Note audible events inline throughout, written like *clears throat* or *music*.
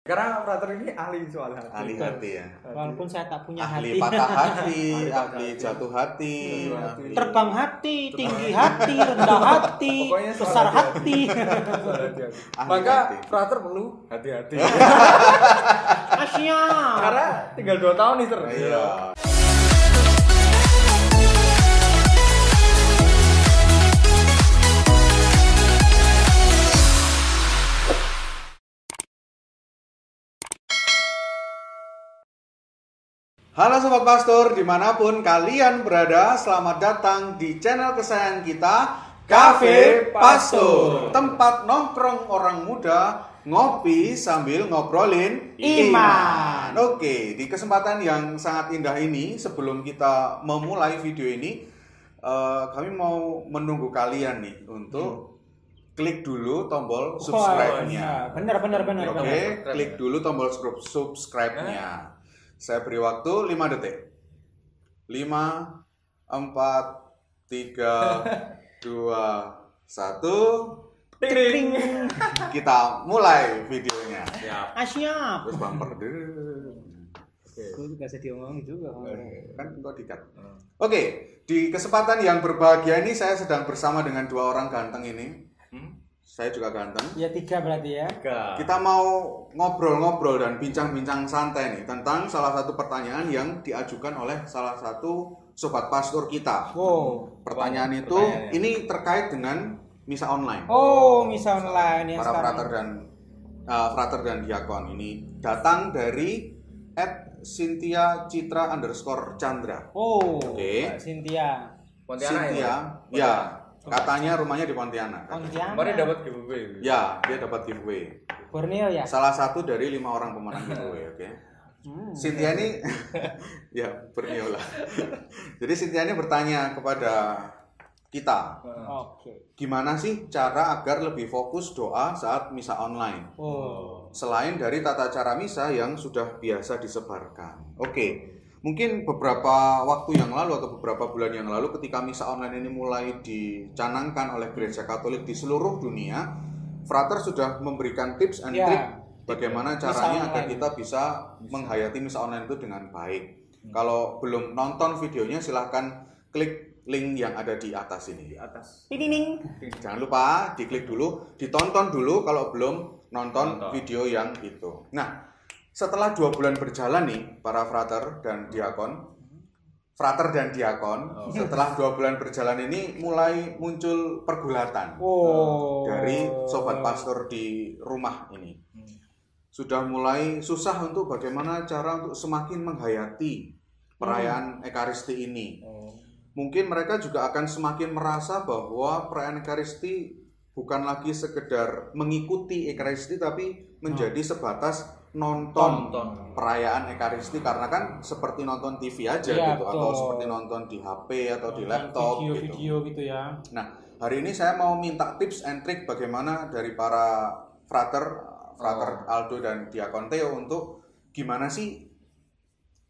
Karena operator ini ahli soal hati. ahli hati ya Walaupun saya tak punya ahli hati. patah hati Ahli patah ahli hati. jatuh hati Jatuh hati. ahli- Terbang hati, tinggi hati, rendah hati, besar hati. hati. *laughs* Maka hati. operator perlu hati-hati. *laughs* Asia. Karena tinggal 2 tahun nih ter. iya Halo Sobat Pastor, di mana pun kalian berada, selamat datang di channel kesayangan kita, Cafe Pastor. Tempat nongkrong orang muda, ngopi sambil ngobrolin Iman. Oke, di kesempatan yang sangat indah ini, sebelum kita memulai video ini, eh, kami mau menunggu kalian nih untuk klik dulu tombol subscribe-nya. Wah, Bener, bener, bener, Oke, klik dulu tombol subscribe- subscribe-nya. Saya beri waktu 5 detik. 5 4 3 2 1 Ting. Kita mulai videonya. Siap. Asia. Terus bumper. Gue gak bisa diomongin juga. Kan kok dikat. Oke, di kesempatan yang berbahagia ini saya sedang bersama dengan dua orang ganteng ini. Hmm? Saya juga ganteng. Ya tiga berarti ya. Tiga. Kita mau ngobrol-ngobrol dan bincang-bincang santai nih tentang salah satu pertanyaan yang diajukan oleh salah satu sobat pastor kita. Wow. Pertanyaan itu Pertanyaannya. ini terkait dengan misa online. Oh, misa online yang Para sekarang. frater dan uh, frater dan diakon ini datang dari at Cynthia Citra underscore Chandra. Oh, Oke. Mbak Cynthia. Pontianak Cynthia, ya. ya, katanya rumahnya di Pontianak. Pontianak. Kemarin dapat giveaway. Ya, dia dapat giveaway. Borneo ya. Salah satu dari lima orang pemenang giveaway, oke. Hmm. Cynthia ini *laughs* ya Borneo lah. Jadi Cynthia ini bertanya kepada kita, Oke. gimana sih cara agar lebih fokus doa saat misa online? Oh. Selain dari tata cara misa yang sudah biasa disebarkan. Oke, mungkin beberapa waktu yang lalu atau beberapa bulan yang lalu ketika misa online ini mulai dicanangkan oleh gereja Katolik di seluruh dunia, Frater sudah memberikan tips and Ya. trick bagaimana caranya agar online. kita bisa menghayati misa online itu dengan baik. Kalau belum nonton videonya silahkan klik link yang ada di atas ini. Di atas. Pining. Jangan lupa diklik dulu, ditonton dulu kalau belum nonton, Nonton. video yang itu. Nah, setelah dua bulan berjalan nih para frater dan diakon, frater dan diakon, setelah dua bulan berjalan ini mulai muncul pergulatan Oh. dari sobat pastor di rumah ini. Sudah mulai susah untuk bagaimana cara untuk semakin menghayati perayaan Ekaristi ini Oh. mungkin mereka juga akan semakin merasa bahwa perayaan Ekaristi bukan lagi sekedar mengikuti Ekaristi tapi menjadi sebatas nonton, Tonton. perayaan Ekaristi karena kan seperti nonton TV aja Iya, gitu atau seperti nonton di HP atau di laptop gitu. Video-video gitu ya. Nah, hari ini saya mau minta tips and trick bagaimana dari para frater, frater Aldo dan Diakon Theo untuk gimana sih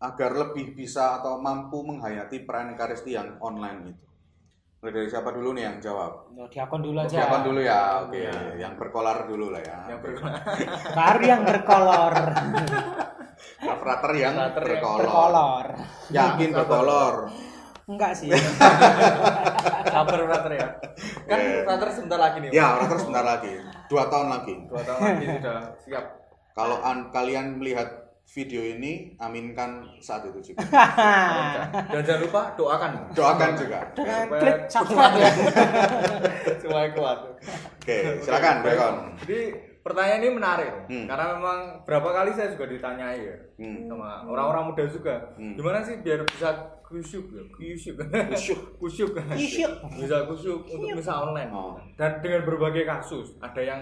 agar lebih bisa atau mampu menghayati perayaan Ekaristi yang online itu. Mulai dari siapa dulu nih yang jawab? Ya, diakon dulu aja. Diakon dulu ya, oke. Ya. Yang berkolar dulu lah ya. Yang berguna. *laughs* Baru yang berkolor. Nah, frater yang Frater yang berkolor. berkolor. Yakin berkolor. Enggak sih. *laughs* Sabar brother ya. Kan Iya. brother sebentar lagi nih. Ya, frater sebentar lagi. Dua tahun lagi. Dua tahun lagi sudah siap. Kalau an- kalian melihat video ini, aminkan saat itu juga. *laughs* Dan jangan lupa doakan. Doakan juga. Klik subscribe ya. *laughs* Supaya kuat. Oke, silakan, Bekon. Jadi pertanyaan ini menarik Hmm. karena memang berapa kali saya juga ditanyai ya Hmm. sama orang-orang muda juga. Hmm. Gimana sih biar bisa kusyuk ya? Kusyuk. Kusyuk. *laughs* kusyuk. Kusyuk. Bisa kusyuk untuk bisa online. Oh. Dan dengan berbagai kasus, ada yang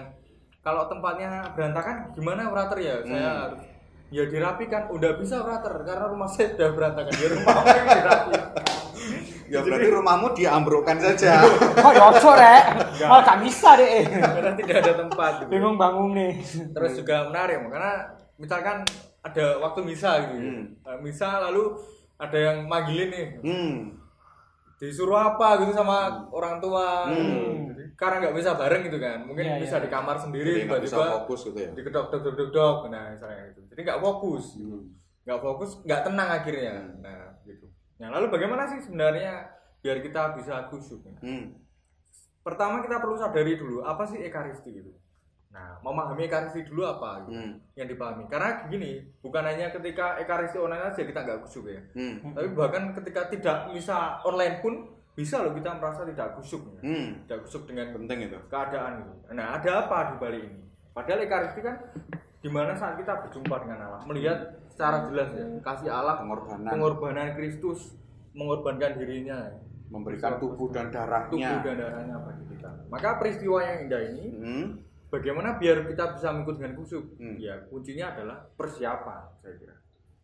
kalau tempatnya berantakan gimana operator ya? Saya Hmm. harus ya dirapikan. Udah bisa operator karena rumah saya sudah berantakan. Ya rumah saya yang dirapikan. Ya berarti rumahmu diambrukkan saja. *laughs* Kok yocok rek? Malah gak bisa deh. karena tidak ada tempat. gitu. Bingung bangun nih. terus juga menarik karena misalkan ada waktu misa gitu ya. Hmm. Eh, misa lalu ada yang manggilin nih Hmm. Disuruh apa gitu sama orang tua. Hmm. Jadi, karena nggak bisa bareng gitu kan. Mungkin Iya, bisa iya. di kamar sendiri tiba-tiba fokus gitu ya. dikedok dok dok dok dok nah misalnya gitu. Jadi nggak fokus. Hmm. nggak fokus nggak tenang akhirnya. Nah gitu. Nah lalu bagaimana sih sebenarnya biar kita bisa khusyuk Hmm. pertama kita perlu sadari dulu apa sih ekaristi gitu nah memahami ekaristi dulu apa gitu, Hmm. yang dipahami karena gini bukan hanya ketika ekaristi online aja kita nggak khusyuk ya Hmm. tapi bahkan ketika tidak bisa online pun bisa loh kita merasa tidak khusyuk ya. Hmm. tidak khusyuk dengan Penting itu. keadaan gitu. Nah, ada apa di balik ini? Padahal ekaristi kan di mana saat kita berjumpa dengan Allah, melihat secara jelas ya kasih Allah, Pengorbanan. pengorbanan Kristus, mengorbankan dirinya, ya. Memberikan tubuh dan tubuh darahnya. dan darahnya bagi kita. Maka peristiwa yang indah ini, Hmm. Bagaimana biar kita bisa mengikut dengan khusyuk? Hmm. Ya, kuncinya adalah persiapan, saya kira.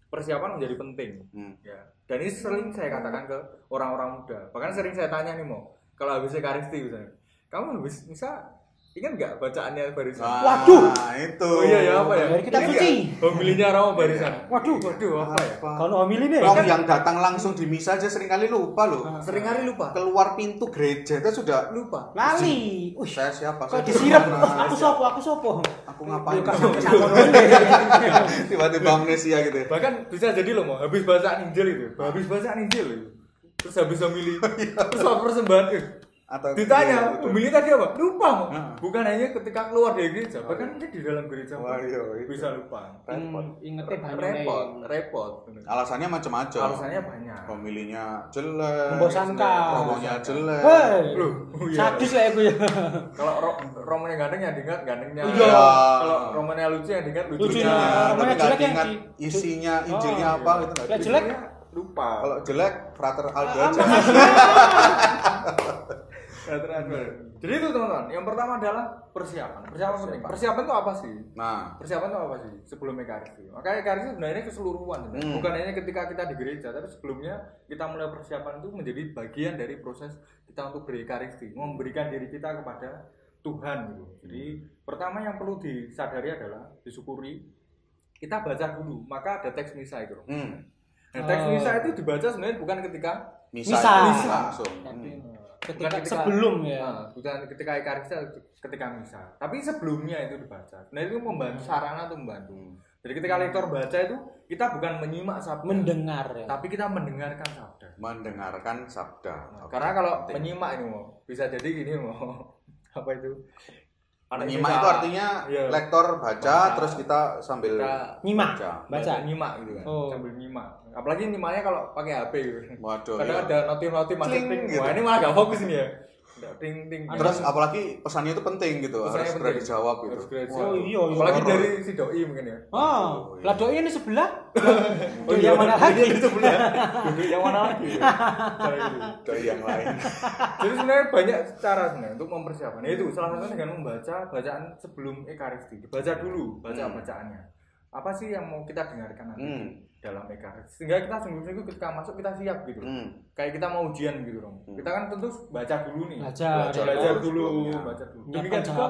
Persiapan menjadi penting. Hmm. Ya. Dan ini sering saya katakan ke orang-orang muda. Bahkan sering saya tanya nih mau, kalau habis ekaristi misalnya, kamu habis bisa ingat nggak bacaannya barisan? Waduh. itu. Oh iya ya apa ya? Dari kitab Ini suci. Homilinya Romo barisan. Waduh. Waduh apa ya? Kalau homili nih. Orang yang datang langsung di misa aja sering kali lupa loh. Sering kali lupa. Keluar pintu gereja itu sudah Lupa. Lali. Wih. saya siapa? Kok disiram? siapa? Aku sopo, aku sopo. Aku ngapain? *laughs* Tiba-tiba amnesia gitu. ya. Bahkan bisa jadi loh mau habis bacaan Injil itu, habis bacaan Injil itu. Terus habis homili, *laughs* terus apa persembahan Atau ditanya, iya, betul. homili tadi apa? Lupa. Nah. Bukan hanya ketika keluar dari gereja, bahkan mungkin di dalam gereja Wah, iya, itu. bisa lupa. repot. Ingetnya banyak. repot, repot. Alasannya macam-macam. Alasannya banyak. Pemilinya jelek. Membosankan. Romonya jelek. Loh, oh iya. Sadis lah aku ya. *laughs* Kalau ro romannya ganteng yang diingat gantengnya. Iya. Kalau romannya lucu yang diingat lucunya. Lucunya. Tapi Romonya nggak jelek yang diingat di- isinya Injilnya Oh, apa iya. itu nggak jelek. lupa. Kalau jelek, Frater Aldo Ah, aja. *laughs* Jadi itu teman-teman. Yang pertama adalah persiapan. Persiapan penting. Persiapan itu apa sih? Nah, Persiapan itu apa sih sebelum ekaristi? Maka ekaristi sebenarnya keseluruhan. Hmm. bukan hanya ketika kita di gereja, tapi sebelumnya kita mulai persiapan itu menjadi bagian dari proses kita untuk berekaristi, memberikan diri kita kepada Tuhan gitu. Jadi pertama yang perlu disadari adalah disyukuri kita baca dulu, maka ada teks misa itu. hmm. Nah, teks Oh. misa itu dibaca sebenarnya bukan ketika Misa, Misa. langsung. Hmm. Ketika, Bukan sebelum ya. Nah, bukan ketika atau ketika misa. Tapi sebelumnya itu dibaca. Nah itu membantu sarana tuh membantu. Jadi ketika lektor baca itu kita bukan menyimak sabda, Mendengar ya. tapi kita mendengarkan sabda. Mendengarkan sabda. Nah, karena kalau menyimak ini mau bisa jadi gini mau *laughs* apa itu? Misa. itu artinya Iya. lektor baca, Baca. terus kita sambil Kita Nyimak. baca. Baca. nyimak gitu kan, Oh. sambil nyimak. Apalagi nyimaknya kalau pakai HP gitu. Waduh. Kadang iya. ada notif-notif masuk Cling ting. gitu. Wah ini malah gak fokus ini ya. Udah ting ting. Terus apalagi pesannya itu penting gitu, Pesannya harus segera dijawab gitu. Oh, iya, iya. Apalagi dari si doi mungkin ya. Oh, iya. lah doi ini sebelah. *laughs* Oh, Doi yang mana lagi? Itu sebelah. Duduk yang mana lagi? ya? Gitu. Dari yang lain. *laughs* Jadi sebenarnya banyak cara sebenarnya untuk mempersiapkan. Itu salah satunya dengan membaca bacaan sebelum ekaristi. Baca dulu baca Hmm. bacaannya. Apa sih yang mau kita dengarkan nanti Hmm. dalam ekaristi? Sehingga kita sungguh-sungguh ketika masuk kita siap gitu. Hmm. Kayak kita mau ujian gitu dong. Hmm. Kita kan tentu baca dulu nih. Baca, belajar, dulu belajar dulu, sebelumnya. baca dulu. Demikian juga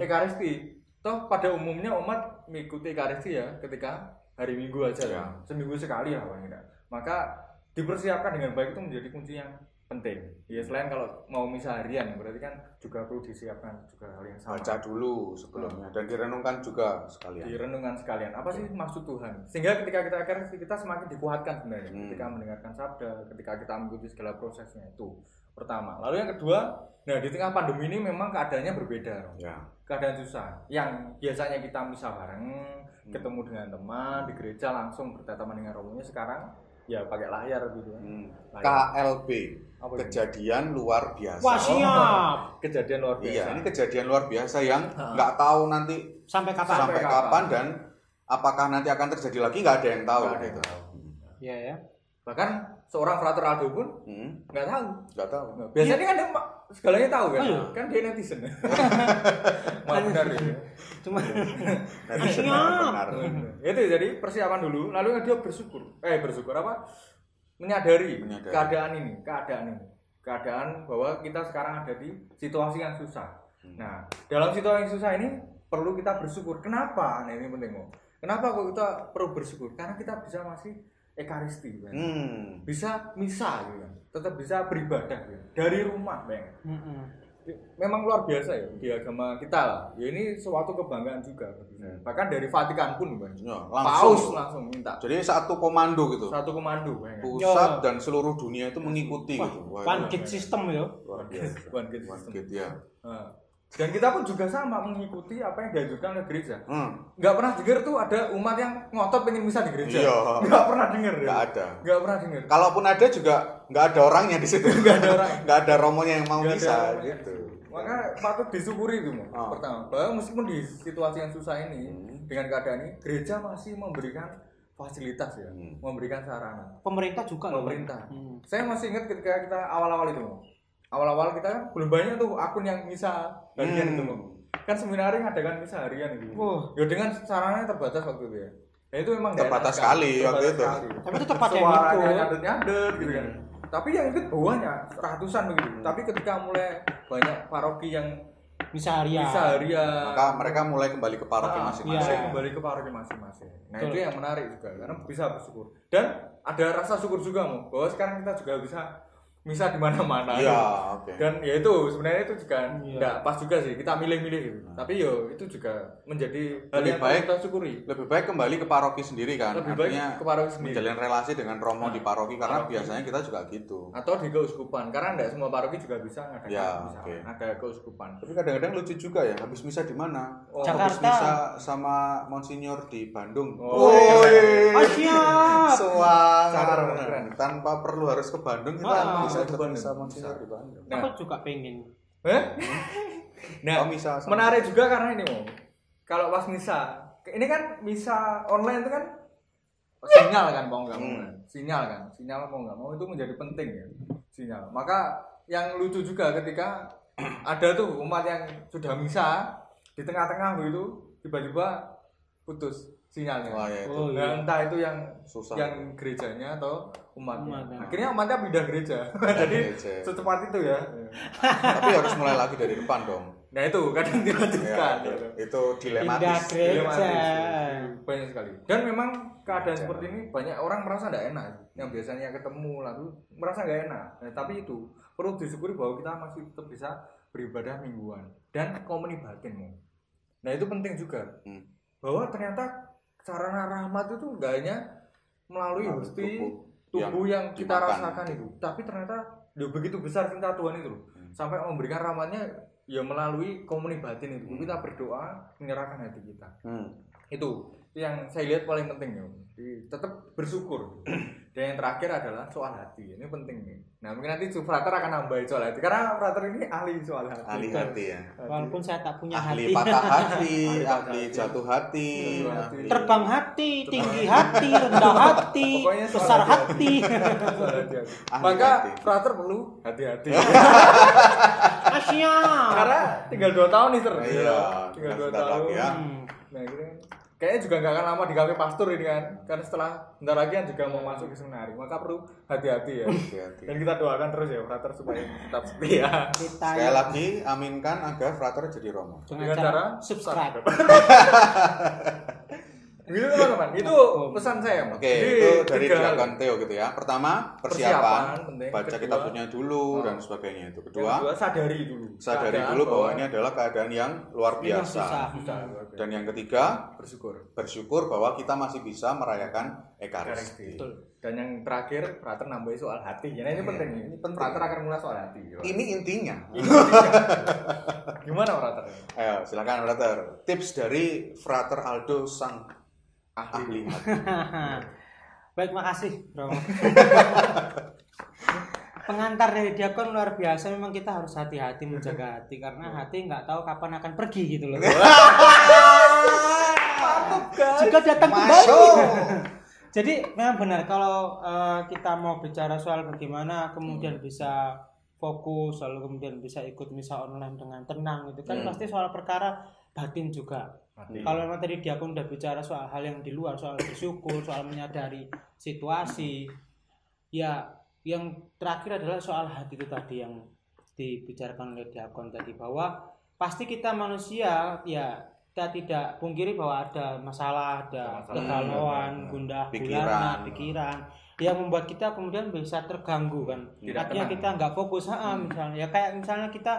ekaristi. Toh pada umumnya umat mengikuti ekaristi ya ketika hari Minggu aja Ya. ya. Seminggu sekali lah paling tidak. Maka dipersiapkan dengan baik itu menjadi kunci yang penting. Ya selain kalau mau misa harian berarti kan juga perlu disiapkan juga hal yang sama. Baca dulu sebelumnya dan direnungkan juga sekalian. Direnungkan sekalian. Apa sih maksud Tuhan? Sehingga ketika kita ekaristi kita semakin dikuatkan sebenarnya Hmm. ketika mendengarkan sabda, ketika kita mengikuti segala prosesnya itu. Pertama. Lalu yang kedua, nah di tengah pandemi ini memang keadaannya berbeda. Ya. keadaan susah yang biasanya kita misal bareng Hmm. ketemu dengan teman di gereja langsung bertataman dengan romonya sekarang ya pakai layar gitu kan Hmm. Layar. KLB, Apa itu? kejadian luar biasa. Wah, siap. kejadian luar biasa Iya, ini kejadian luar biasa yang nggak tahu nanti Sampai kapan? Sampai sampai kapan. kapan dan apakah nanti akan terjadi lagi nggak ada yang tahu ada yang gitu. tahu. Iya ya. bahkan seorang frater Aldo pun Hmm, nggak tahu nggak tahu. Biasanya kan dia segalanya tahu kan Oh, iya. kan dia netizen *laughs* Wah, benar ya Cuma Nanti Siap. benar. itu jadi persiapan dulu lalu dia bersyukur eh bersyukur apa menyadari, Menyadari. keadaan ini keadaan ini keadaan bahwa kita sekarang ada di situasi yang susah Hmm. nah dalam situasi yang susah ini perlu kita bersyukur kenapa nah ini penting kok kenapa kok kita perlu bersyukur karena kita bisa masih ekaristi Bang. Hmm. bisa misa gitu kan tetap bisa beribadah gitu. dari rumah Bang. Mm-mm. Memang luar biasa ya di agama kita lah ya ini suatu kebanggaan juga bagi saya. bahkan dari Vatikan pun Bang. Ya, paus langsung. langsung minta Jadi satu komando gitu. satu komando Bang. Pusat dan seluruh dunia itu mengikuti Wah, gitu. Wah, one gate system ya. luar biasa. One gate One system. gate, ya. Nah, dan kita pun juga sama mengikuti apa yang diajukan oleh gereja Hmm. nggak pernah dengar tuh ada umat yang ngotot pengen misa di gereja Iya. nggak pernah dengar ya Nggak ada. nggak pernah dengar Kalaupun ada juga nggak ada orangnya di situ. *laughs* Nggak ada orang. Nggak ada romonya yang mau bisa gitu. maka patut disyukuri itu. Oh. pertama bahwa meskipun di situasi yang susah ini Hmm. dengan keadaan ini gereja masih memberikan fasilitas ya Hmm. memberikan sarana Pemerintah juga pemerintah Hmm. saya masih ingat ketika kita awal-awal itu. Awal-awal kita kan belum banyak tuh akun yang misa harian Hmm. itu kan seminari ngadakan misa harian itu Wah. ya dengan sarana yang terbatas waktu itu ya ya itu memang Terbatas enak sekali waktu Terbatas itu. sekali. Tapi tetap ada yang ikut. nyadet nyadet gitu kan tapi yang ikut bawahnya ratusan begitu Hmm. tapi ketika mulai banyak paroki yang Bisa harian. bisa harian Maka mereka mulai kembali ke paroki Ah, masing-masing. Iya. kembali ke paroki masing-masing nah Betul. itu yang menarik juga karena bisa bersyukur dan ada rasa syukur juga mau bahwa sekarang kita juga bisa misa di mana-mana Iya, oke. dan ya itu sebenarnya itu juga Iya. nggak pas juga sih kita milih-milih gitu tapi yo itu juga menjadi Lebih baik- kita syukuri Lebih baik kembali ke paroki sendiri kan. lebih baik Artinya ke paroki sendiri menjalin relasi dengan romo di paroki karena Paroki. biasanya kita juga gitu. atau di keuskupan karena tidak semua paroki juga bisa ngadakan Ya, misa. oke. ada keuskupan Tapi kadang-kadang lucu juga ya, habis misa di mana? Oh, habis Jakarta. misa sama Monsinyur di Bandung. Oh, Woi. Oh, keren. keren. Tanpa perlu harus ke Bandung kita Ah, bisa ke ikut Bandung. misa Monsinyur di Bandung. Nah. Aku juga pengen. Eh? *laughs* nah Oh, misa sama- menarik juga karena ini mau kalau pas misa ini kan misa online itu kan sinyal kan mau nggak mau Hmm. sinyal kan sinyal mau nggak mau itu menjadi penting ya sinyal maka yang lucu juga ketika *clears throat* ada tuh umat yang sudah misa di tengah-tengah begitu tiba-tiba putus sinyalnya Wah, ya itu. Oh, Nah, iya. entah itu yang Susah. yang gerejanya atau umatnya. Umatnya. Akhirnya umatnya pindah gereja. *laughs* Jadi Gereja. secepat itu ya. Tapi harus mulai lagi dari depan dong. Nah itu kadang dilanjutkan. Ya, gitu. itu Pindah dilematis. gereja. Dilematis. Banyak sekali. Dan memang keadaan seperti ini banyak orang merasa tidak enak. Yang biasanya ketemu lalu merasa nggak enak. Nah, tapi itu perlu disyukuri bahwa kita masih tetap bisa beribadah mingguan dan komuni batin. Nah itu penting juga Hmm. bahwa ternyata sarana rahmat itu nggak hanya melalui hosti tubuh tubuh yang, kita dimakan. rasakan itu tapi ternyata ya begitu besar cinta Tuhan itu. Hmm. sampai memberikan rahmatnya ya melalui komuni batin itu Hmm. kita berdoa menyerahkan hati kita Hmm. itu itu yang saya lihat paling penting ya Jadi, tetap bersyukur *clears throat* dan yang terakhir adalah soal hati ini penting nih nah mungkin nanti Frater akan nambahin soal hati karena Frater ini ahli soal hati Ahli hati ya. Walaupun saya tak punya Ahli hati. patah *laughs* hati, Ahli patah ahli hati. jatuh hati, Jatuh hati. ahli- Terbang hati, tinggi hati, rendah *laughs* hati, besar hati. hati. *laughs* Hati. Maka hati. Frater perlu hati-hati Asia. karena tinggal dua tahun nih ter Iya, tinggal dua tahun ya. Hmm. nah akhirnya kayaknya juga nggak akan lama di kafe pastor ini kan. Karena setelah bentar lagi kan juga mau masuk ke seminari. Maka perlu hati-hati ya. Hati-hati. dan kita doakan terus ya frater supaya tetap *laughs* setia. Kita Sekali lagi aminkan agar frater jadi romo. dengan Dengan cara cara subscribe. *laughs* gitu teman-teman itu pesan saya Mas. Oke, Jadi, itu dari diakon Theo gitu ya. Pertama, Persiapan, persiapan, baca Kedua, kitabnya dulu oh. dan sebagainya itu. Kedua, kedua sadari dulu sadari keadaan dulu bahwa ini adalah keadaan yang luar biasa. susah. susah Dan yang ketiga, bersyukur bersyukur bahwa kita masih bisa merayakan Ekaristi. Betul. Dan yang terakhir, Frater nambahin soal hati. Nah ini Iya, penting. ini penting. Frater akan mulai soal hati. Ini intinya. Ini intinya. Gimana Frater? Ayo, silakan Frater. Tips dari Frater Aldo sang ahli Ahli. hati. *laughs* Baik, makasih, Bro. *laughs* Pengantar dari diakon luar biasa. Memang kita harus hati-hati menjaga hati karena hati nggak tahu kapan akan pergi gitu loh. Jika datang kembali. *laughs* Jadi memang benar kalau eh, kita mau bicara soal bagaimana kemudian bisa fokus lalu kemudian bisa ikut misa online dengan tenang itu kan Hmm. pasti soal perkara batin juga. Hati. Kalau memang tadi diakon udah bicara soal hal yang di luar, soal bersyukur, soal menyadari situasi, ya yang terakhir adalah soal hati itu tadi yang dibicarakan oleh diakon tadi bahwa pasti kita manusia ya kita tidak pungkiri bahwa ada masalah, ada kegalauan, Hmm. gundah Pikiran. gulana, pikiran yang membuat kita kemudian bisa terganggu kan. Tidak Artinya tenang. kita nggak fokus, ha, misalnya ya kayak misalnya kita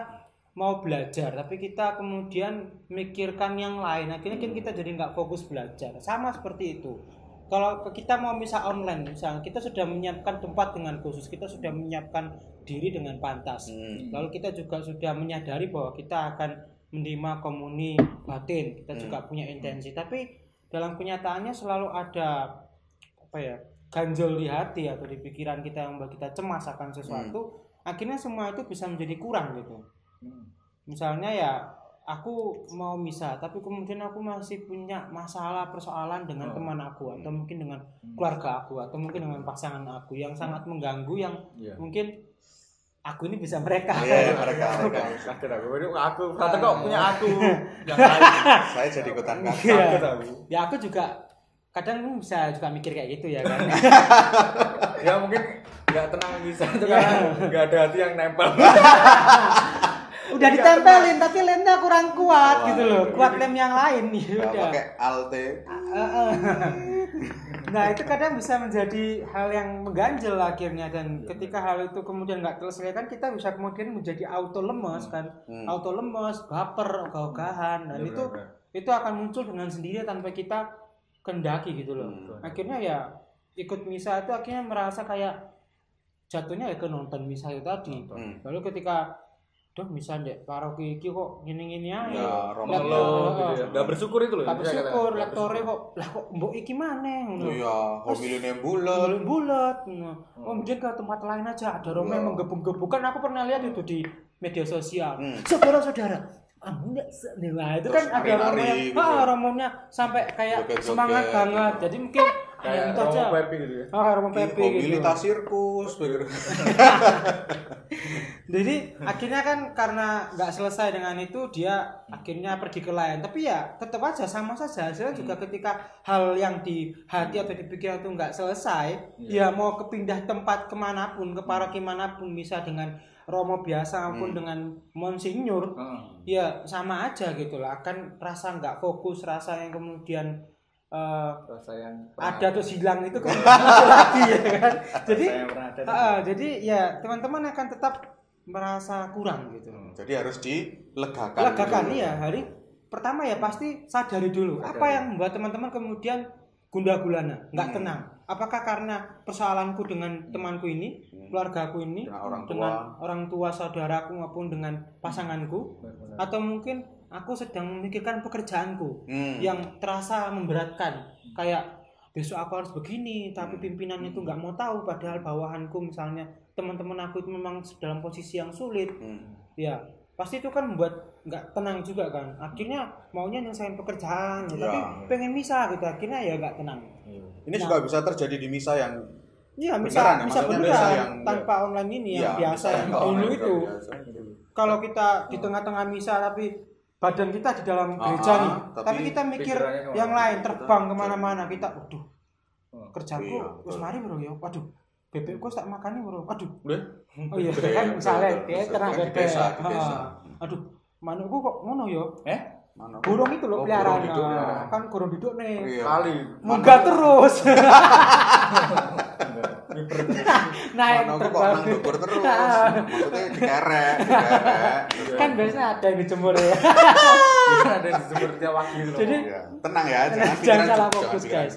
mau belajar tapi kita kemudian mikirkan yang lain. Akhirnya kan kita jadi nggak fokus belajar. Sama seperti itu. Kalau kita mau misal online misalnya kita sudah menyiapkan tempat dengan khusus kita sudah menyiapkan diri dengan pantas. Hmm. lalu kita juga sudah menyadari bahwa kita akan menerima komuni batin kita Hmm. juga punya intensi. Tapi dalam kenyataannya selalu ada apa ya ganjel di hati atau di pikiran kita yang membuat kita cemas akan sesuatu akhirnya semua itu bisa menjadi kurang gitu Hmm. misalnya ya aku mau misah tapi kemudian aku masih punya masalah persoalan dengan Oh. teman aku atau mungkin dengan keluarga aku atau mungkin dengan pasangan aku yang sangat mengganggu yang Iya. mungkin aku ini bisa mereka Iya, mereka *laughs* mereka. Aku. Aku, kata kok punya aku *laughs* yang lain. Saya jadi ikutan Iya. kakak. Aku. ya aku juga kadang bisa juga mikir kayak gitu ya kan *laughs* Ya mungkin nggak tenang bisa itu Iya. karena nggak ada hati yang nempel. Udah ditempelin tapi lemnya kurang kuat Wah, gitu loh. iya. kuat lem yang lain nih Nggak udah. pakai alte. Nah itu kadang bisa menjadi hal yang mengganjal akhirnya. Dan ketika hal itu kemudian nggak terselesaikan kita bisa kemudian menjadi auto lemes kan. Hmm. auto lemes baper ogah-ogahan. Dan Iya, itu itu akan muncul dengan sendiri tanpa kita kendaki gitu loh. Hmm. akhirnya ya ikut misa itu akhirnya merasa kayak jatuhnya ya ke nonton misa itu tadi. Hmm. lalu ketika Duh, misa dek paroki iki kok gini-gini aja. Ya, Romo Lihat- lo, Heeh. gitu ya. Nggak bersyukur itu loh. Bisa bersyukur, lektore kok lah kok mbok iki maneh ngono. Iya, homiline bulat. Bulat bulat. ngono. Oh, mungkin ke tempat lain aja ada romo yang Iya. menggebung-gebungkan. Aku pernah lihat itu di media sosial. Hmm. Saudara-saudara, kamu enggak nah itu kan ada romo yang gitu. ah, romonya sampai kayak semangat banget. Jadi mungkin Kayak itu aja. Romo Pepi gitu ya. Ah, romo Pepe gitu. Homilita sirkus begitu. *laughs* Jadi akhirnya kan karena nggak selesai dengan itu dia akhirnya pergi ke lain. Tapi ya tetap aja sama saja. Hasilnya juga ketika hal yang di hati atau di pikiran itu nggak selesai, ya mau kepindah tempat ke mana pun, ke paroki mana pun, bisa dengan romo biasa maupun dengan monsinyur, Heeh. ya sama aja gitu lah. Akan rasa nggak fokus, rasa yang kemudian eh, Rasa yang ada terus hilang itu kan *laughs* lagi ya kan. Jadi. Ah, jadi ya teman-teman akan tetap merasa kurang gitu. Jadi harus dilegakan. Legakan dulu. ya hari pertama ya pasti sadari dulu Sadari. apa yang membuat teman-teman kemudian gundah gulana, nggak Hmm. tenang. Apakah karena persoalanku dengan temanku ini, keluargaku ini, Dengan orang tua. dengan orang tua saudaraku maupun dengan pasanganku, Benar-benar. atau mungkin aku sedang memikirkan pekerjaanku Hmm. yang terasa memberatkan kayak besok aku harus begini tapi Hmm. pimpinan itu nggak mau tahu padahal bawahanku misalnya teman-teman aku itu memang dalam posisi yang sulit Hmm. ya pasti itu kan membuat nggak tenang juga kan akhirnya maunya nyelesain pekerjaan ya, Ya. tapi pengen misa gitu akhirnya ya nggak tenang Iya. Ini Nah. juga bisa terjadi di misa yang Iya bisa ya? bisa beneran misa yang- tanpa online ini yang Iya, biasa yang yang dulu itu biasa. kalau kita di tengah-tengah misa tapi badan kita di dalam Ah, gereja nih tapi tapi, kita mikir yang lain terbang ke mana-mana kita waduh Oh, kerjaku iya, betul. mari bro ya waduh bebekku tak makani bro waduh oh iya kan misalnya dia di bebek desa, di Ah, desa. aduh manukku kok ngono yo Eh? Mana? burung itu loh Oh, peliharaan burung hidup, Ah, peliharaan. kan burung hidup nih Iya. Kali. munggah terus *laughs* *laughs* naik kok terbang. nang dukur *laughs* terus. Maksudnya dikerek, dikerek. kan biasanya ada yang dijemur ya Bisa *laughs* ada di sumber tiap waktu gitu. Jadi- Iya. tenang ya, *laughs* jangan Jangan salah fokus, guys.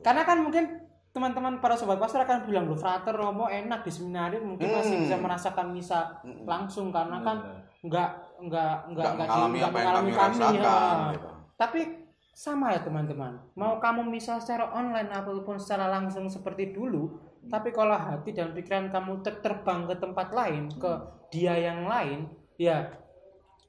karena kan mungkin teman-teman para sobat pastor akan bilang loh frater romo enak di seminari mungkin masih Hmm. bisa merasakan misa Hmm. langsung karena kan Benar. nggak nggak nggak Nggak mengalami apa yang kami mengalami rasakan. ya. gitu. tapi sama ya teman-teman mau kamu misa secara online ataupun secara langsung seperti dulu tapi kalau hati dan pikiran kamu ter- terbang ke tempat lain ke dia yang lain ya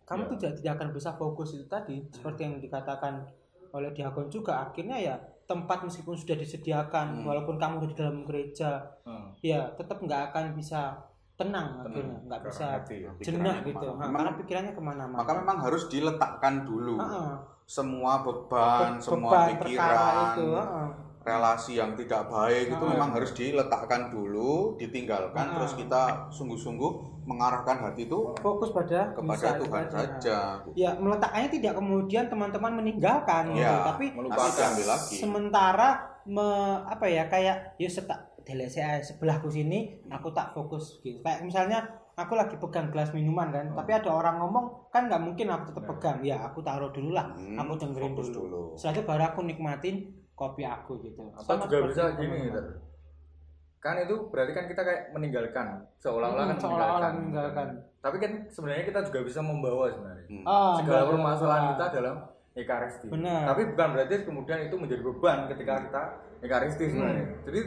kamu Ya. tidak, tidak akan bisa fokus itu tadi seperti yang dikatakan oleh diakon juga akhirnya ya tempat meskipun sudah disediakan Hmm. walaupun kamu di dalam gereja Hmm. ya tetap nggak akan bisa tenang Tenang. akhirnya nggak bisa hati ya. jenah gitu. Nah, Memang- karena pikirannya ke mana-mana Maka memang harus diletakkan dulu Heeh. semua beban, Be- semua beban perkara pikiran, itu heeh. Relasi yang tidak baik itu Ah. memang harus diletakkan dulu, ditinggalkan, Ah. terus kita sungguh-sungguh mengarahkan hati itu fokus pada kepada Tuhan saja. ya meletakkannya tidak kemudian teman-teman meninggalkan gitu Ya, tapi melupakan. Lagi. sementara me- apa ya kayak ya setak aja sebelahku sini aku tak fokus gitu kayak misalnya aku lagi pegang gelas minuman kan Hmm. tapi ada orang ngomong kan nggak mungkin aku tetap Nah. pegang ya aku taruh dulu lah Hmm, aku dengerin dulu. dulu. setelah itu baru aku nikmatin kopi aku gitu atau Sama juga bisa gini gitu. kan itu berarti kan kita kayak meninggalkan seolah-olah kan Hmm, seolah-olah meninggalkan. tapi kan sebenarnya kita juga bisa membawa sebenarnya Hmm. Ah, segala permasalahan kita dalam ekaristi Benar. tapi bukan berarti kemudian itu menjadi beban ketika kita ekaristi sebenarnya jadi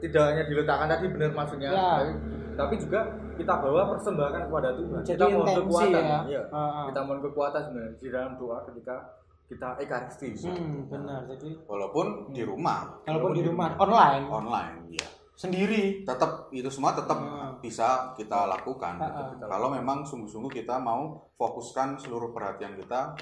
tidak hanya diletakkan tadi benar maksudnya Hmm. Ya. tapi, tapi juga kita bawa persembahkan kepada Tuhan Jadi kita mohon kekuatan ya. iya. Ah, ah. kita mohon kekuatan sebenarnya di dalam doa ketika kita ekaristi hmm, benar jadi Walaupun di rumah, kalaupun di rumah online online, ya. sendiri tetap itu semua tetap Hmm. bisa kita lakukan Ah, gitu. ah. kalau memang sungguh-sungguh kita mau fokuskan seluruh perhatian kita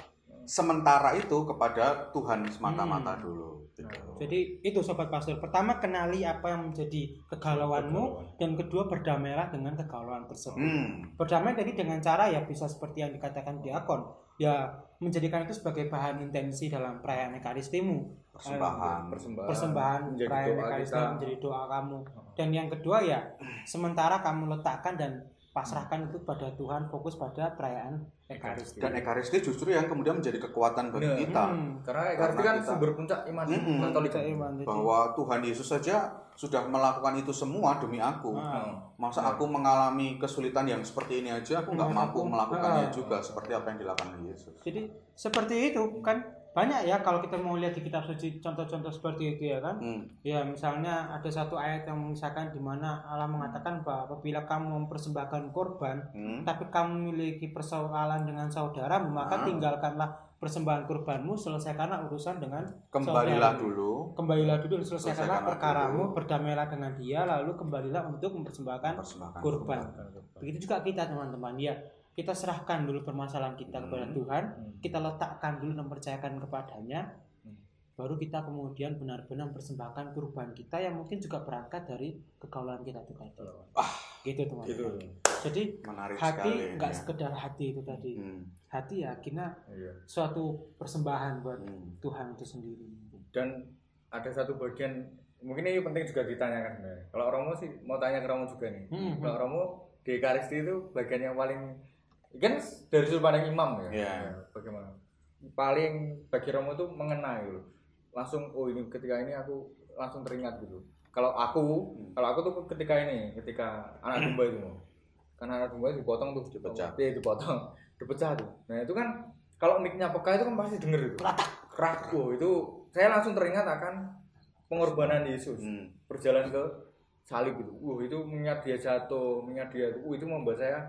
sementara itu kepada Tuhan semata-mata Hmm. dulu gitu. Jadi itu sobat pastor. Pertama kenali apa yang menjadi kegalauanmu dan kedua berdamailah dengan kegalauan tersebut. hmm. Berdamai tadi dengan cara ya bisa seperti yang dikatakan diakon, ya menjadikan itu sebagai bahan intensi dalam perayaan ekaristimu. persembahan persembahan, Persembahan menjadi perayaan doa ekaristi kita. menjadi doa kamu. Dan yang kedua ya sementara kamu letakkan dan pasrahkan itu pada Tuhan, fokus pada perayaan ekaristi. dan ekaristi justru yang kemudian menjadi kekuatan bagi Benar. kita Hmm. karena ekaristi kan kita- sumber puncak iman Mm-mm. Katolik Puncak iman. Jadi, bahwa Tuhan Yesus saja sudah melakukan itu semua demi aku Ah. masa aku mengalami kesulitan yang seperti ini aja aku nggak Hmm, mampu aku- melakukannya ah. juga seperti apa yang dilakukan oleh Yesus Jadi seperti itu kan banyak ya kalau kita mau lihat di kitab suci contoh-contoh seperti itu ya kan. Hmm. Ya misalnya ada satu ayat yang misalkan di mana Allah mengatakan bahwa apabila kamu mempersembahkan korban Hmm. tapi kamu memiliki persoalan dengan saudaramu maka Ah. tinggalkanlah persembahan kurbanmu selesaikanlah urusan dengan kembalilah saudaramu. dulu kembalilah dulu selesaikanlah Selesaikanlah perkaramu dulu. berdamailah dengan dia lalu kembalilah untuk mempersembahkan persembahkan kurban. Begitu juga kita teman-teman ya. Kita serahkan dulu permasalahan kita kepada Hmm. Tuhan, Hmm. kita letakkan dulu dan percayakan kepadanya. Hmm. Baru kita kemudian benar-benar mempersembahkan kurban kita yang mungkin juga berangkat dari kegaulan kita itu tadi. Gitu teman-teman. gitu Jadi menarik hati nggak ya. sekedar hati itu tadi. Hmm. Hati ya akhirnya iya suatu persembahan buat Hmm. Tuhan itu sendiri. dan ada satu bagian mungkin ini penting juga ditanyakan sebenarnya kalau Romo sih mau tanya ke Romo juga nih Hmm. kalau Romo di Ekaristi itu bagian yang paling kan dari sudut pandang imam ya. Iya. Ya, bagaimana? Paling bagi Romo itu mengena gitu. Langsung oh ini ketika ini aku langsung teringat gitu. Kalau aku Hmm. kalau aku tuh ketika ini ketika anak *clears throat* domba itu karena anak domba itu dipotong tuh. Dipecah. iya dipotong. Dipecah tuh. Nah itu kan kalau mic-nya peka itu kan pasti denger itu. Kerak oh, itu saya langsung teringat akan pengorbanan Yesus. Hmm. berjalan ke salib itu uh itu mengingat dia jatuh mengingat dia uh, itu membuat saya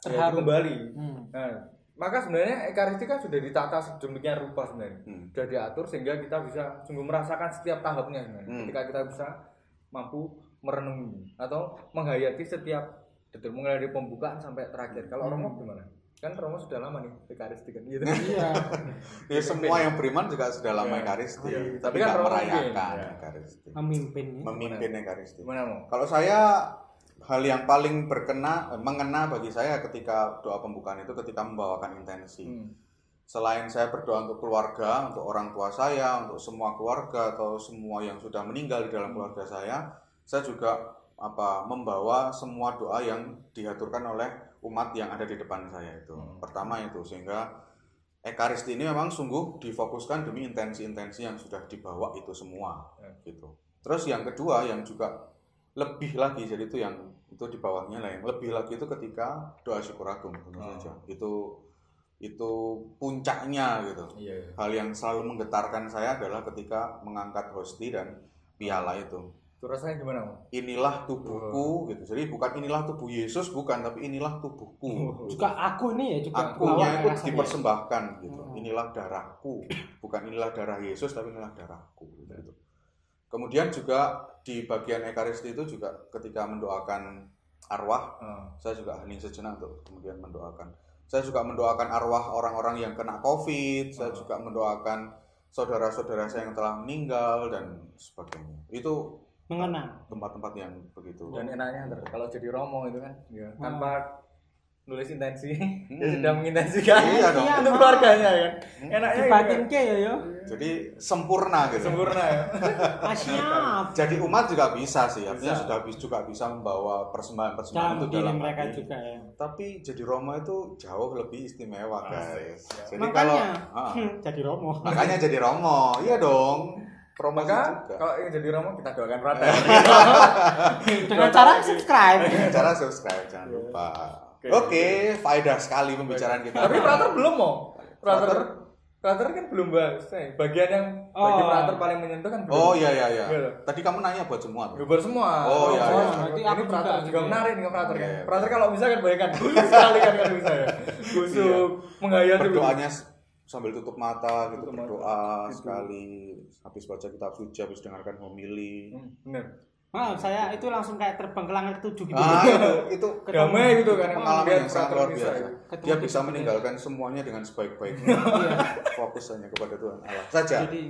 ya, Terharu. kembali Hmm. nah maka sebenarnya ekaristi kan sudah ditata sedemikian rupa sebenarnya Hmm. sudah diatur sehingga kita bisa sungguh merasakan setiap tahapnya sebenarnya Hmm. ketika kita bisa mampu merenungi atau menghayati setiap detik mulai dari pembukaan sampai terakhir kalau Hmm. Romo gimana kan Romo sudah lama nih ekaristi kan gitu Iya. Ya semua yang beriman juga sudah lama Iya. Ekaristi, Iya. tapi Tapi kan nggak Romo merayakan ya. Ekaristi, Memimpin ya. memimpin Ekaristi. gimana mau Kalau saya hal yang paling berkena, eh, mengena bagi saya ketika doa pembukaan itu ketika membawakan intensi. Hmm. Selain saya berdoa untuk keluarga, untuk orang tua saya, untuk semua keluarga atau semua yang sudah meninggal di dalam keluarga saya, saya juga apa membawa semua doa yang diaturkan oleh umat yang ada di depan saya itu. Hmm. Pertama itu sehingga Ekaristi ini memang sungguh difokuskan demi intensi-intensi yang sudah dibawa itu semua Hmm. gitu. Terus yang kedua yang juga lebih lagi jadi itu yang itu di bawahnya lah yang lebih lagi itu ketika doa syukur agung tentu Oh. saja. Itu itu puncaknya gitu. iya iya. Hal yang selalu menggetarkan saya adalah ketika mengangkat hosti dan piala itu. itu rasanya gimana Inilah tubuhku gitu. Jadi bukan inilah tubuh Yesus bukan tapi inilah tubuhku. Oh. Juga aku nih ya juga Akunya bawa itu rasanya. dipersembahkan gitu. Hmm. Inilah darahku, bukan inilah darah Yesus tapi inilah darahku gitu. Kemudian juga di bagian ekaristi itu juga ketika mendoakan arwah, Ah. saya juga hening sejenak untuk kemudian mendoakan. Saya juga mendoakan arwah orang-orang yang kena COVID, saya Hmm. juga mendoakan saudara-saudara saya yang telah meninggal dan sebagainya. Itu mengenang tempat-tempat yang begitu. dan enaknya kalau jadi romo itu kan ya, Hmm. tanpa nulis intensi ya Hmm. sudah mengintensifkan Iya dong. Iya, *laughs* untuk keluarganya kan enaknya dibatin gitu ke ya yo Jadi sempurna gitu. sempurna ya *laughs* Ah, siap Jadi umat juga bisa sih, artinya Bisa. sudah juga bisa membawa persembahan-persembahan dalam itu dalam mereka hati. juga ya Tapi jadi Romo itu jauh lebih istimewa guys. Asik. Jadi makanya kalau *laughs* ah, hmm, jadi romo makanya jadi Romo, iya dong. Maka juga. kalau yang jadi romo kita doakan Prata dengan cara subscribe Cara subscribe jangan lupa. Oke. Oke, faedah sekali pembicaraan kita. tapi Prata belum mau Prater? Prater Prater kan belum bahas eh, bagian yang bagi Oh. Prater paling menyentuh kan belum Oh iya iya iya. Iya. Tadi kamu nanya buat semua. tuh. Gubar semua. Oh, iya, iya. Berarti Ini aku Prater juga juga, menarik nih Prater kan. Iya. Prater kalau bisa kan bayangkan gusuk sekali kan kalau bisa ya. Gusuk, menghayati Berdoanya s- sambil tutup mata gitu Tutup mata. berdoa Gitu. sekali habis baca kitab suci habis dengarkan homili. Hmm, bener. Ah, saya itu langsung kayak terbang ke langit ketujuh gitu Ah itu itu *laughs* Damai gitu kan. pengalaman yang sangat luar biasa. Dia di bisa meninggalkan semuanya dengan sebaik-baiknya. Iya. Fokus hanya kepada Tuhan Allah saja. jadi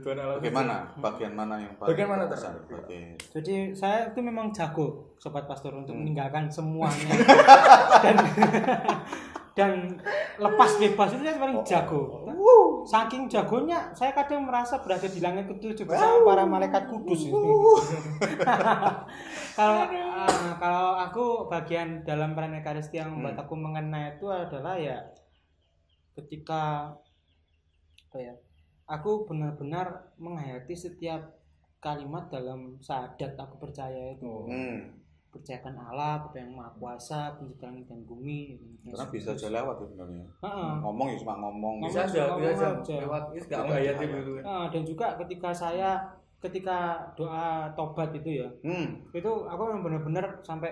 Tuhan Allah. Bagaimana? Bagian mana yang paling Bagian mana? Oke. jadi saya itu memang jago sobat pastor untuk Hmm. meninggalkan semuanya *laughs* dan *laughs* dan lepas bebas itu saya Oh, paling jago saking jagonya saya kadang merasa berada di langit ketujuh bersama para malaikat kudus *laughs* kalau ah, kalau aku bagian dalam peran Ekaristi yang membuat Hmm. aku mengena itu adalah ya ketika apa ya aku benar-benar menghayati setiap kalimat dalam syahadat aku percaya itu Oh. Hmm. Percayakan Allah, percaya yang maha kuasa, pencipta langit dan bumi. Karena bisa aja lewat ya sebenarnya. Heeh. Ngomong ya cuma ngomong. Bisa Ngomong aja, bisa aja. Lewat itu menghayati percaya. gitu kan. Nah, dan juga ketika saya ketika doa tobat itu ya, Hmm. itu aku memang benar-benar sampai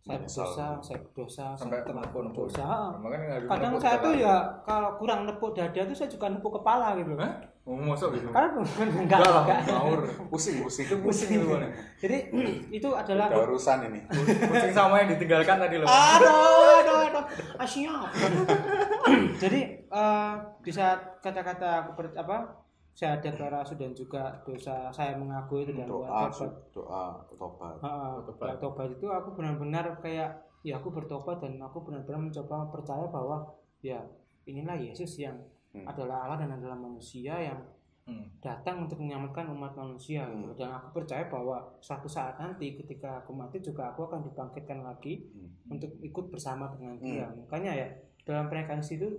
saya berdosa, saya berdosa, Sampai berdosa. Nggak bisa Kadang saya tuh ya kalau kurang nepuk dada tuh saya juga nepuk kepala gitu. Hah? Oh, masuk gitu. Karena *laughs* enggak Enggak lah, enggak. ngawur. Pusing, pusing. Itu pusing itu kan. Jadi *clears throat* itu adalah Udah urusan ini. Pusing sama yang ditinggalkan tadi loh. aduh aduh aduh asyik *clears throat* jadi eh, di saat kata-kata aku ber- apa saya ada rasul dan juga dosa saya mengaku itu dan Doa, tobat doa, tobat. Heeh, Tobat. doa tobat itu aku benar-benar kayak ya aku bertobat dan aku benar-benar mencoba percaya bahwa ya inilah Yesus yang Hmm. adalah Allah dan adalah manusia yang Hmm. datang untuk menyelamatkan umat manusia gitu. Hmm. dan aku percaya bahwa suatu saat nanti ketika aku mati juga aku akan dibangkitkan lagi Hmm. untuk ikut bersama dengan dia makanya ya dalam pernikahan itu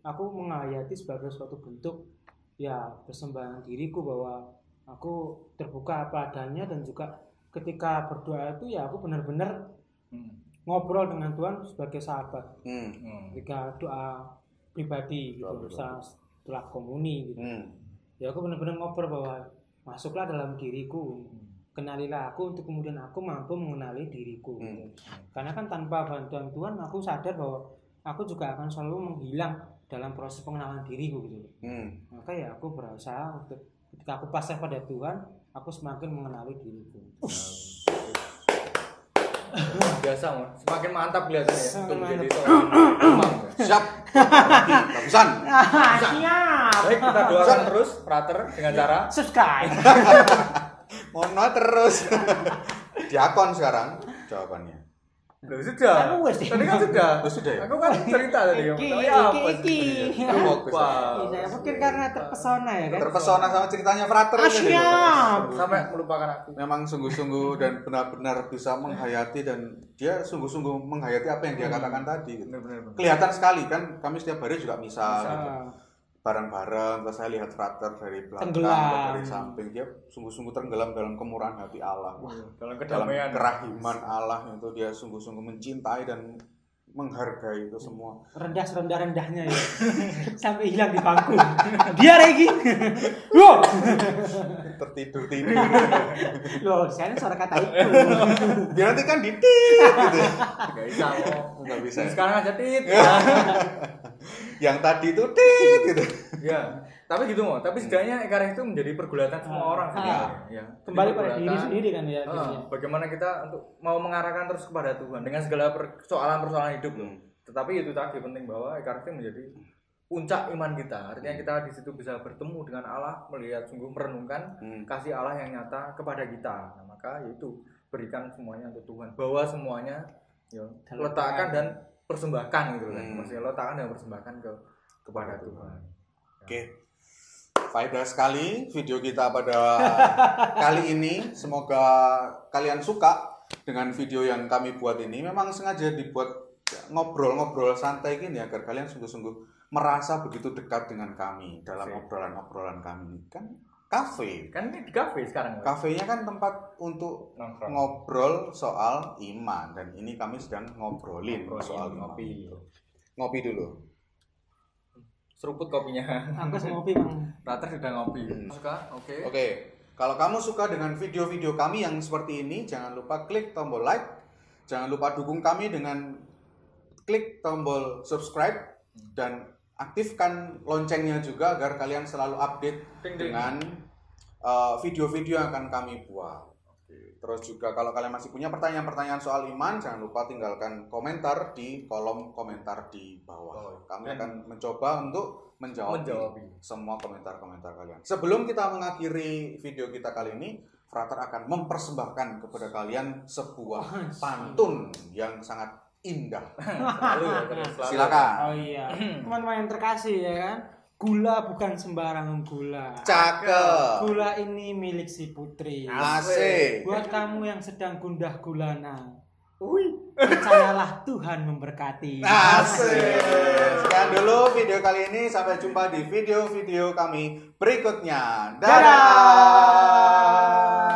aku menghayati sebagai suatu bentuk ya persembahan diriku bahwa aku terbuka apa adanya dan juga ketika berdoa itu ya aku benar-benar Hmm. ngobrol dengan Tuhan sebagai sahabat Hmm. Hmm. ketika doa pribadi gitu pribadi. setelah, setelah komuni gitu Hmm. ya aku benar-benar ngobrol bahwa masuklah dalam diriku kenalilah aku untuk kemudian aku mampu mengenali diriku gitu. karena kan tanpa bantuan Tuhan aku sadar bahwa aku juga akan selalu menghilang dalam proses pengenalan diriku gitu Hmm. maka ya aku berusaha untuk ketika aku pasrah pada Tuhan aku semakin mengenali diriku Biasa. Semakin mantap kelihatannya ya. Semakin Untuk menjadi seorang imam. Siap. Bagusan. siap Baik, kita doakan terus Prater dengan cara subscribe *laughs* Mono terus. Diakon sekarang jawabannya. Loh, sudah. Kan wes. Tadi kan sudah. Oh, sudah ya? Aku kan cerita tadi. Iki, Tapi iki, apa iki. sih? Itu fokus ya. Wah. saya pikir karena terpesona ya kan Terpesona sama ceritanya Frater Ah, ini. siap. Sampai melupakan aku. Memang sungguh-sungguh dan benar-benar bisa menghayati dan dia sungguh-sungguh menghayati apa yang dia katakan tadi. gitu. Benar-benar. Kelihatan sekali kan kami setiap hari juga misal Misal. gitu. Bareng-bareng terus saya lihat Frater dari belakang dari samping dia sungguh-sungguh tenggelam dalam kemurahan hati Allah. Wah, Dalam dalam kedamaian. kerahiman Allah itu dia sungguh-sungguh mencintai dan menghargai itu semua. rendah serendah rendahnya ya *laughs* sampai hilang di bangku dia Regi *laughs* loh Tertidur tidur. *laughs* loh saya suara kata itu Biar nanti kan ditit gitu. ya. Gak bisa mau. Nggak bisa. ya. Sekarang aja tit. Yang tadi itu tit gitu. Ya. Tapi gitu mau. Tapi setidaknya Ekaris itu menjadi pergulatan semua Ah. orang. Ah. sebenarnya. Ya. kembali pada diri sendiri kan ya Ah, bagaimana kita untuk mau mengarahkan terus kepada Tuhan dengan segala persoalan-persoalan hidup loh. Hmm. Tetapi itu tadi penting bahwa Ekaris itu menjadi puncak iman kita. Artinya kita di situ bisa bertemu dengan Allah, melihat sungguh merenungkan Hmm. kasih Allah yang nyata kepada kita. Nah, maka itu berikan semuanya untuk Tuhan. Bawa semuanya ya, letakkan dan persembahkan gitu kan. Hmm. Maksudnya letakkan dan persembahkan ke kepada Tuhan. Oke. Faedah sekali video kita pada kali ini. Semoga kalian suka dengan video yang kami buat ini. Memang sengaja dibuat ngobrol-ngobrol santai gini agar kalian sungguh-sungguh merasa begitu dekat dengan kami dalam obrolan-obrolan kami. Kan kafe. Kan ini di kafe sekarang. Kafenya kan tempat untuk Nongkrong. ngobrol soal iman dan ini kami sedang ngobrolin Ngobrolin, soal ngopi. iman. Ngopi dulu. Seruput kopinya. Aku ngopi mang. Rater sudah ngopi. Hmm. Suka? Oke. Oke, kalau kamu suka dengan video-video kami yang seperti ini, jangan lupa klik tombol like. Jangan lupa dukung kami dengan klik tombol subscribe dan aktifkan loncengnya juga agar kalian selalu update Ding, ding. dengan uh, video-video yang akan kami buat. Terus juga kalau kalian masih punya pertanyaan-pertanyaan soal iman, jangan lupa tinggalkan komentar di kolom komentar di bawah. Oh, Kami dan- akan mencoba untuk menjawab Menjawab. semua komentar-komentar kalian. Sebelum kita mengakhiri video kita kali ini, Frater akan mempersembahkan kepada kalian sebuah pantun yang sangat indah. *laughs* Selalu ya, terus, selalu. Silakan. Oh iya, *clears throat* teman-teman yang terkasih ya kan. Gula bukan sembarang gula. Cakep. Gula ini milik si putri. Asik. Buat kamu yang sedang gundah gulana, Wih. percayalah Tuhan memberkati. Asik. Sekian dulu video kali ini. Sampai jumpa di video-video kami berikutnya. Dadah. Dadah.